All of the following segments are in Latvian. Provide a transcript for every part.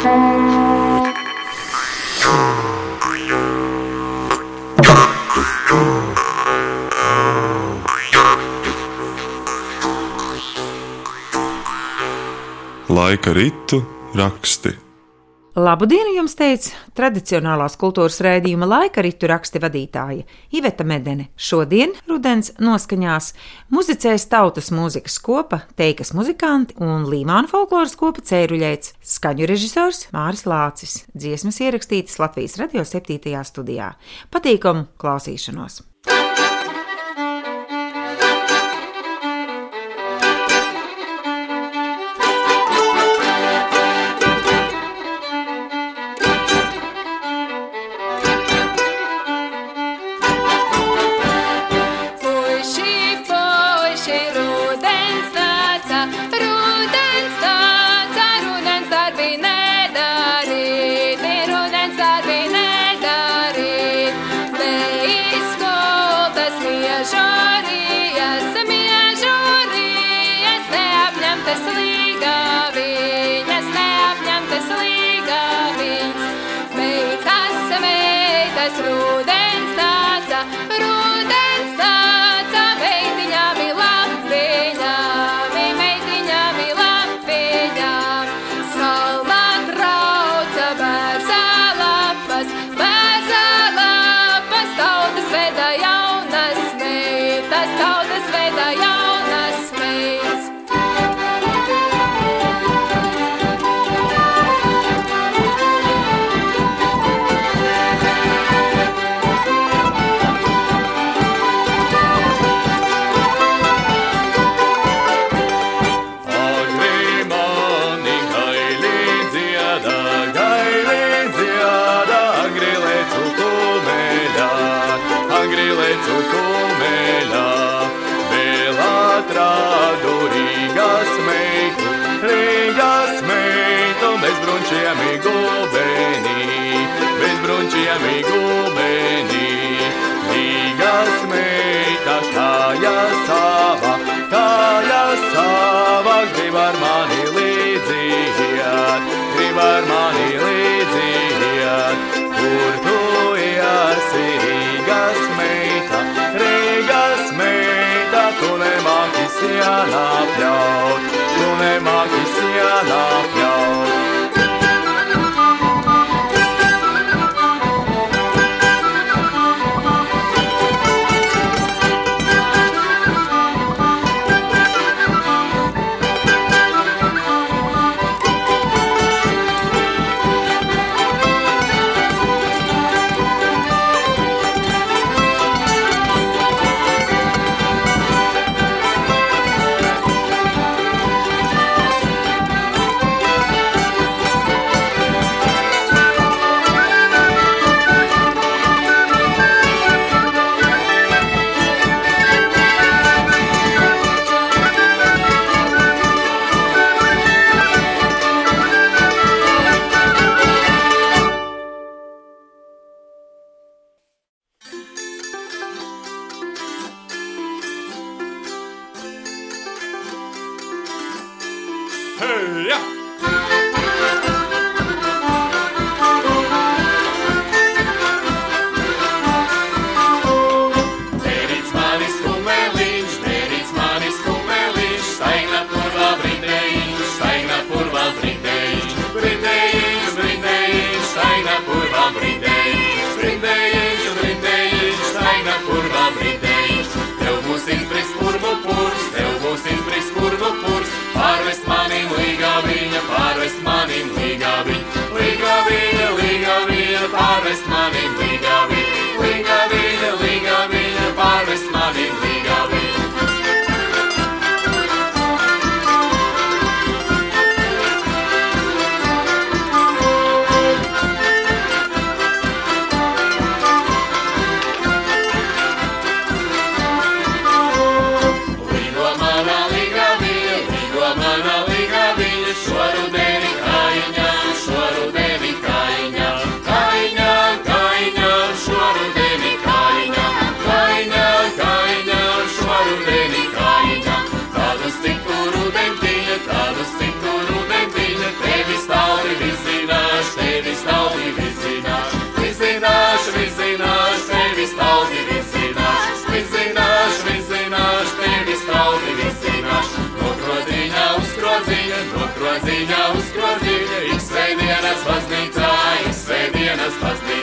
Laika ritu raksti. Labu dienu jums teica tradicionālās kultūras raidījuma laika ritu raksti vadītāja Iveta Medene. Šodien rudens noskaņās muzicēs tautas mūzikas kopa, teikas muzikanti un līmāna folkloras kopa cēruļēts, skaņu režisors Māris Lācis. Dziesmas ierakstītas Latvijas radio 7. studijā. Patīkamu klausīšanos! Brunčiem i gubenī, bez brunčiem i gubenī. Rīgas meita, kāja sava, kāja sava, grib ar mani līdziet, grib ar mani līdziet. Kur tu esi, Rīgas meita, Rīgas meita, tu nemāki sienā pļaut, tu nemāki sienā pļaut. Manim līgā viņa, līgā viņa, līgā viņa, pārvest manim līgā viņa, līgā viņa, līgā viņa, pārvest manim līgā baznīcā ir svētdienas baznīca.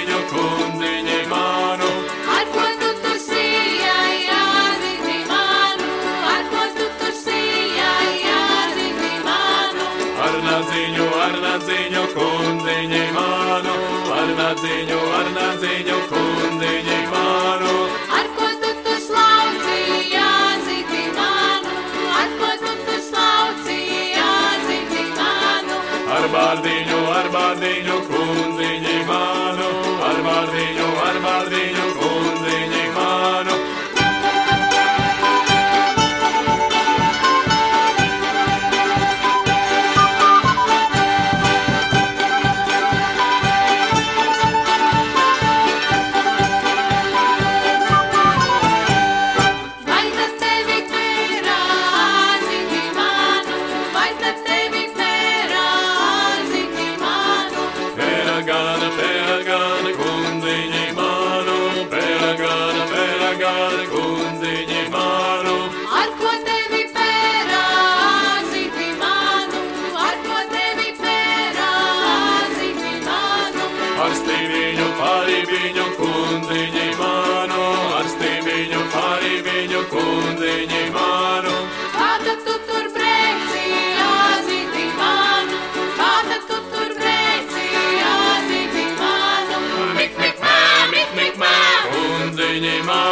kundziņu, kundziņu manu. Ar ko tu tur sījā, jāzini manu, ar ko tu tur sījā, jāzini manu. Ar nadziņu, ar nadziņu, kundziņu manu, ar nadziņu, ar nadziņu, kundziņu manu. Ar ko tu tur slauci, jāzini manu, ar ko tu tur slauci, jāzini manu. Ar bārdiņu, ar bārdiņu, kundziņu manu. nemá.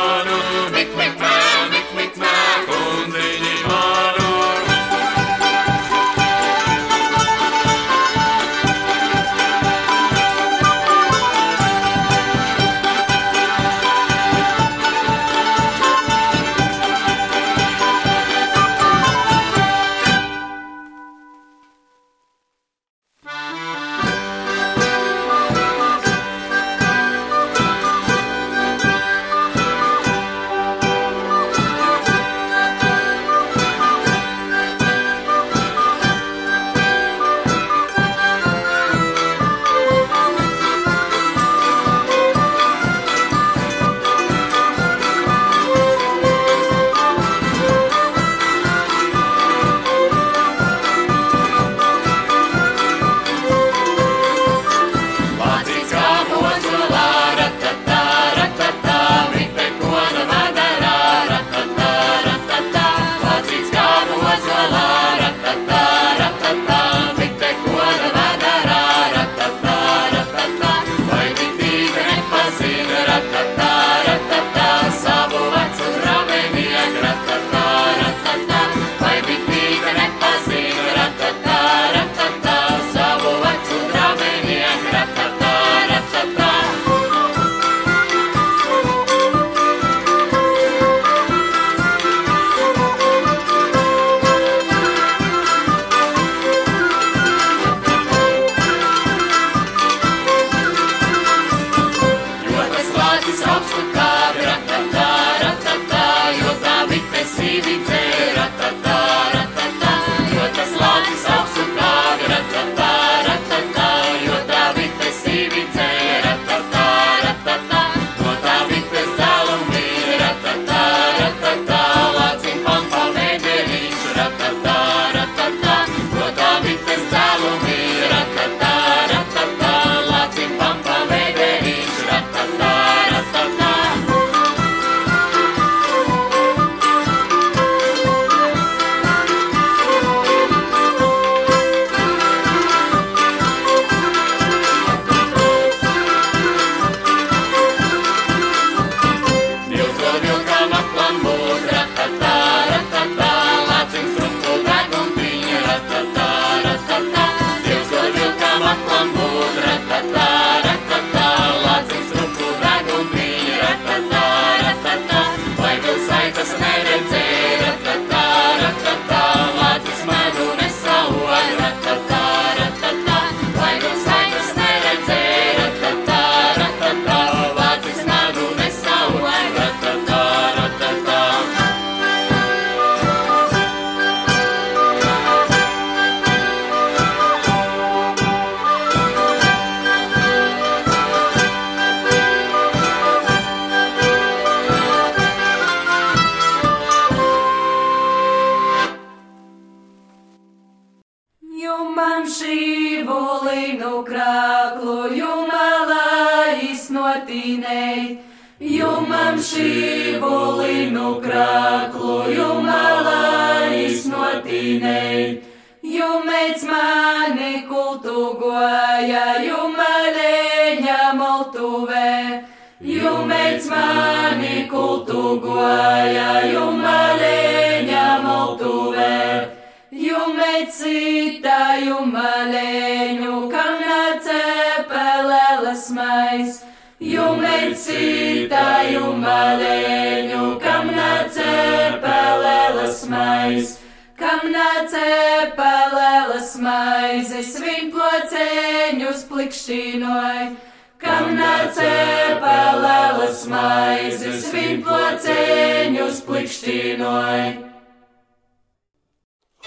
Jumecītāju malēņu, kam nacepelēlas mais. Jumecītāju malēņu, kam nacepelēlas mais. Kam nacepelēlas mais, es vinkoceņus plikšķinoju. Kam nacepelēlas mais, es vinkoceņus plikšķinoju.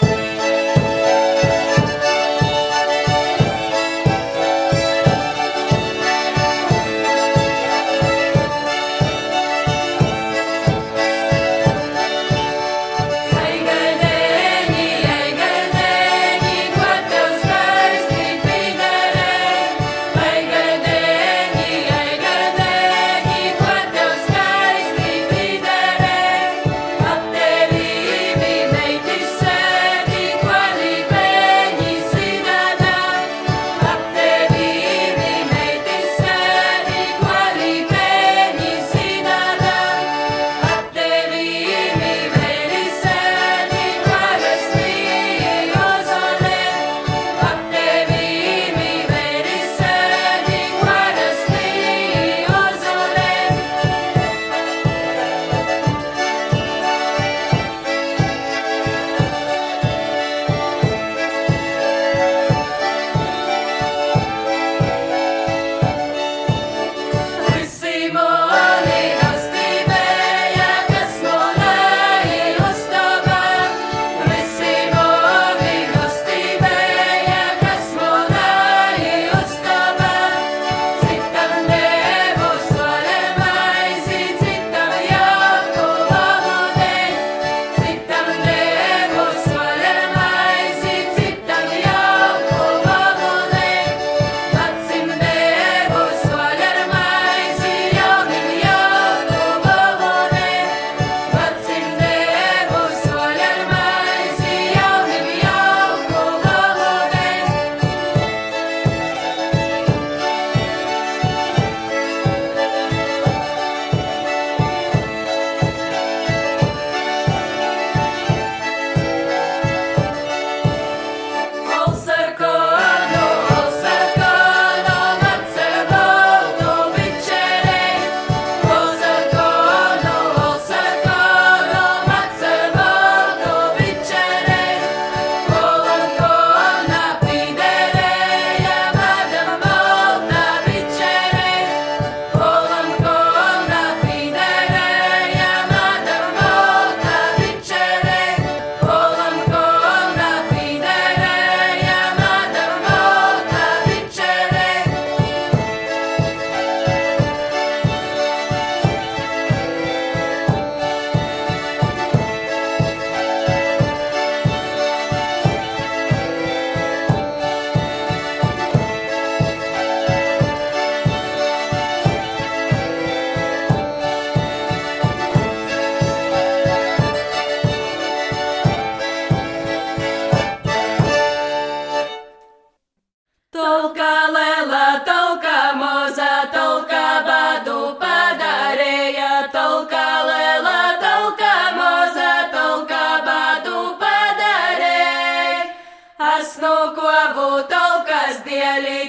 Thank you.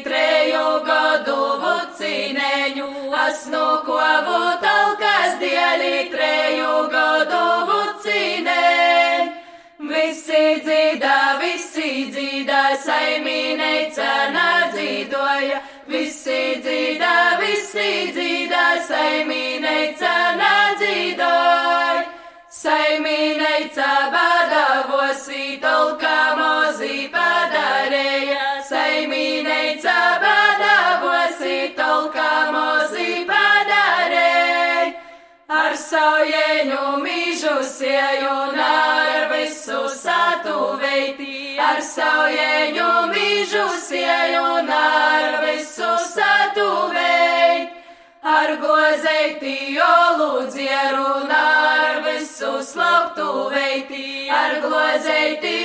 Gadu vucineņu, es no kovu talkas dēļ treju gadu vucineņu. Visi dzīdā, visi dzīdā, saimīneica nadzīdoja. Visi dzīdā, visi dzīdā, saimīneica nadzīdoja. Saimīneica badavosi, tolka mozi padarēja. Ar saujeņu mīžu sieju un ar visu satu veiti. Ar saujeņu mīžu sieju un ar visu satu veiti. Ar gozeiti olu dzieru un ar visu slauktu veiti. Ar gozeiti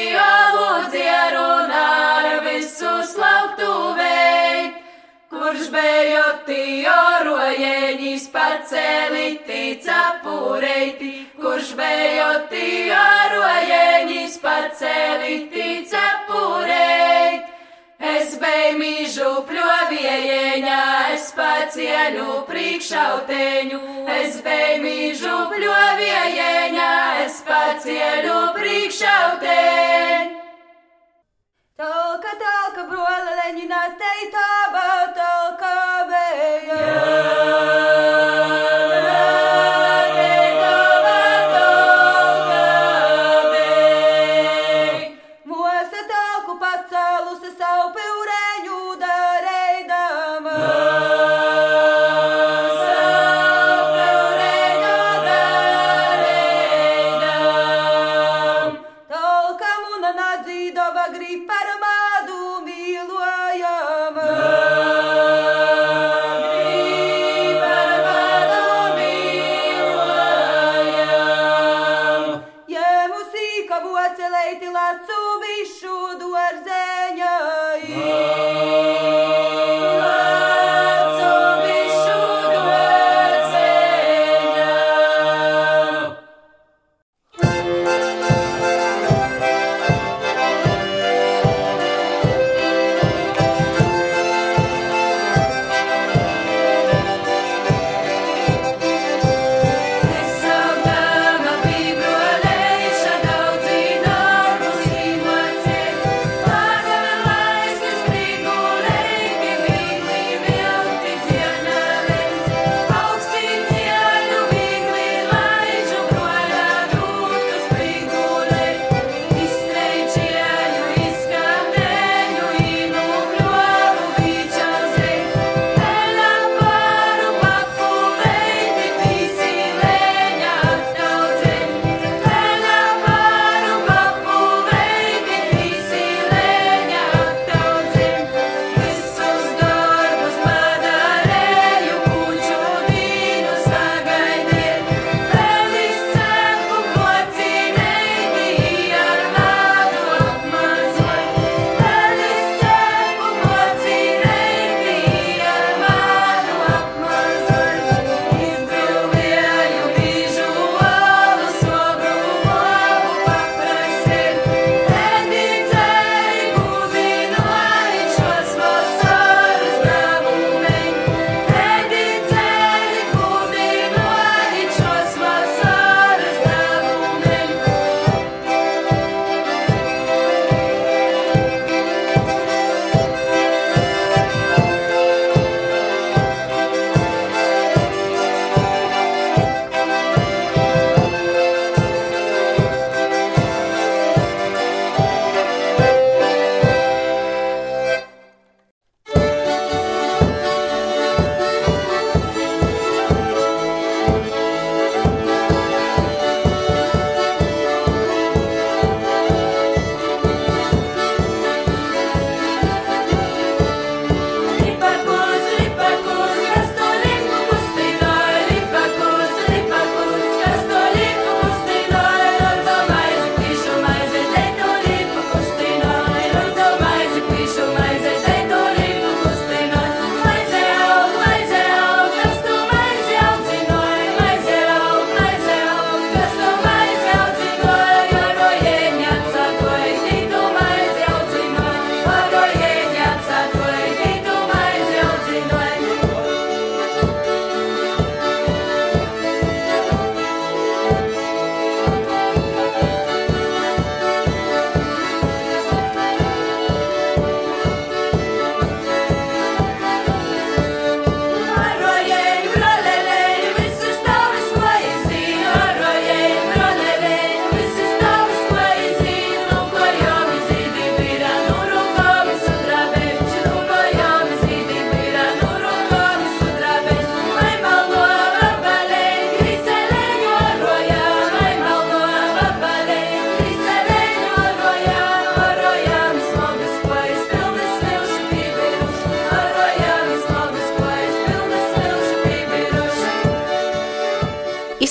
bejoti orojeņis paceliti capureiti, kurš bejoti orojeņis paceliti capureit. Es beju mīžu pļoviejeņā, es pacieļu priekšauteņu, es beju mīžu pļoviejeņā, es pacieļu priekšauteņu. Talka, talka, brola leņina, tei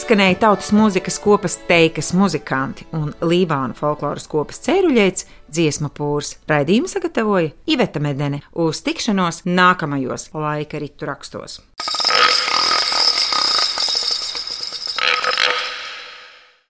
izskanēja tautas mūzikas kopas teikas muzikanti un Līvānu folkloras kopas cēruļēts dziesmu pūrs. Raidījumu sagatavoja Iveta Medene uz tikšanos nākamajos laika ritu rakstos.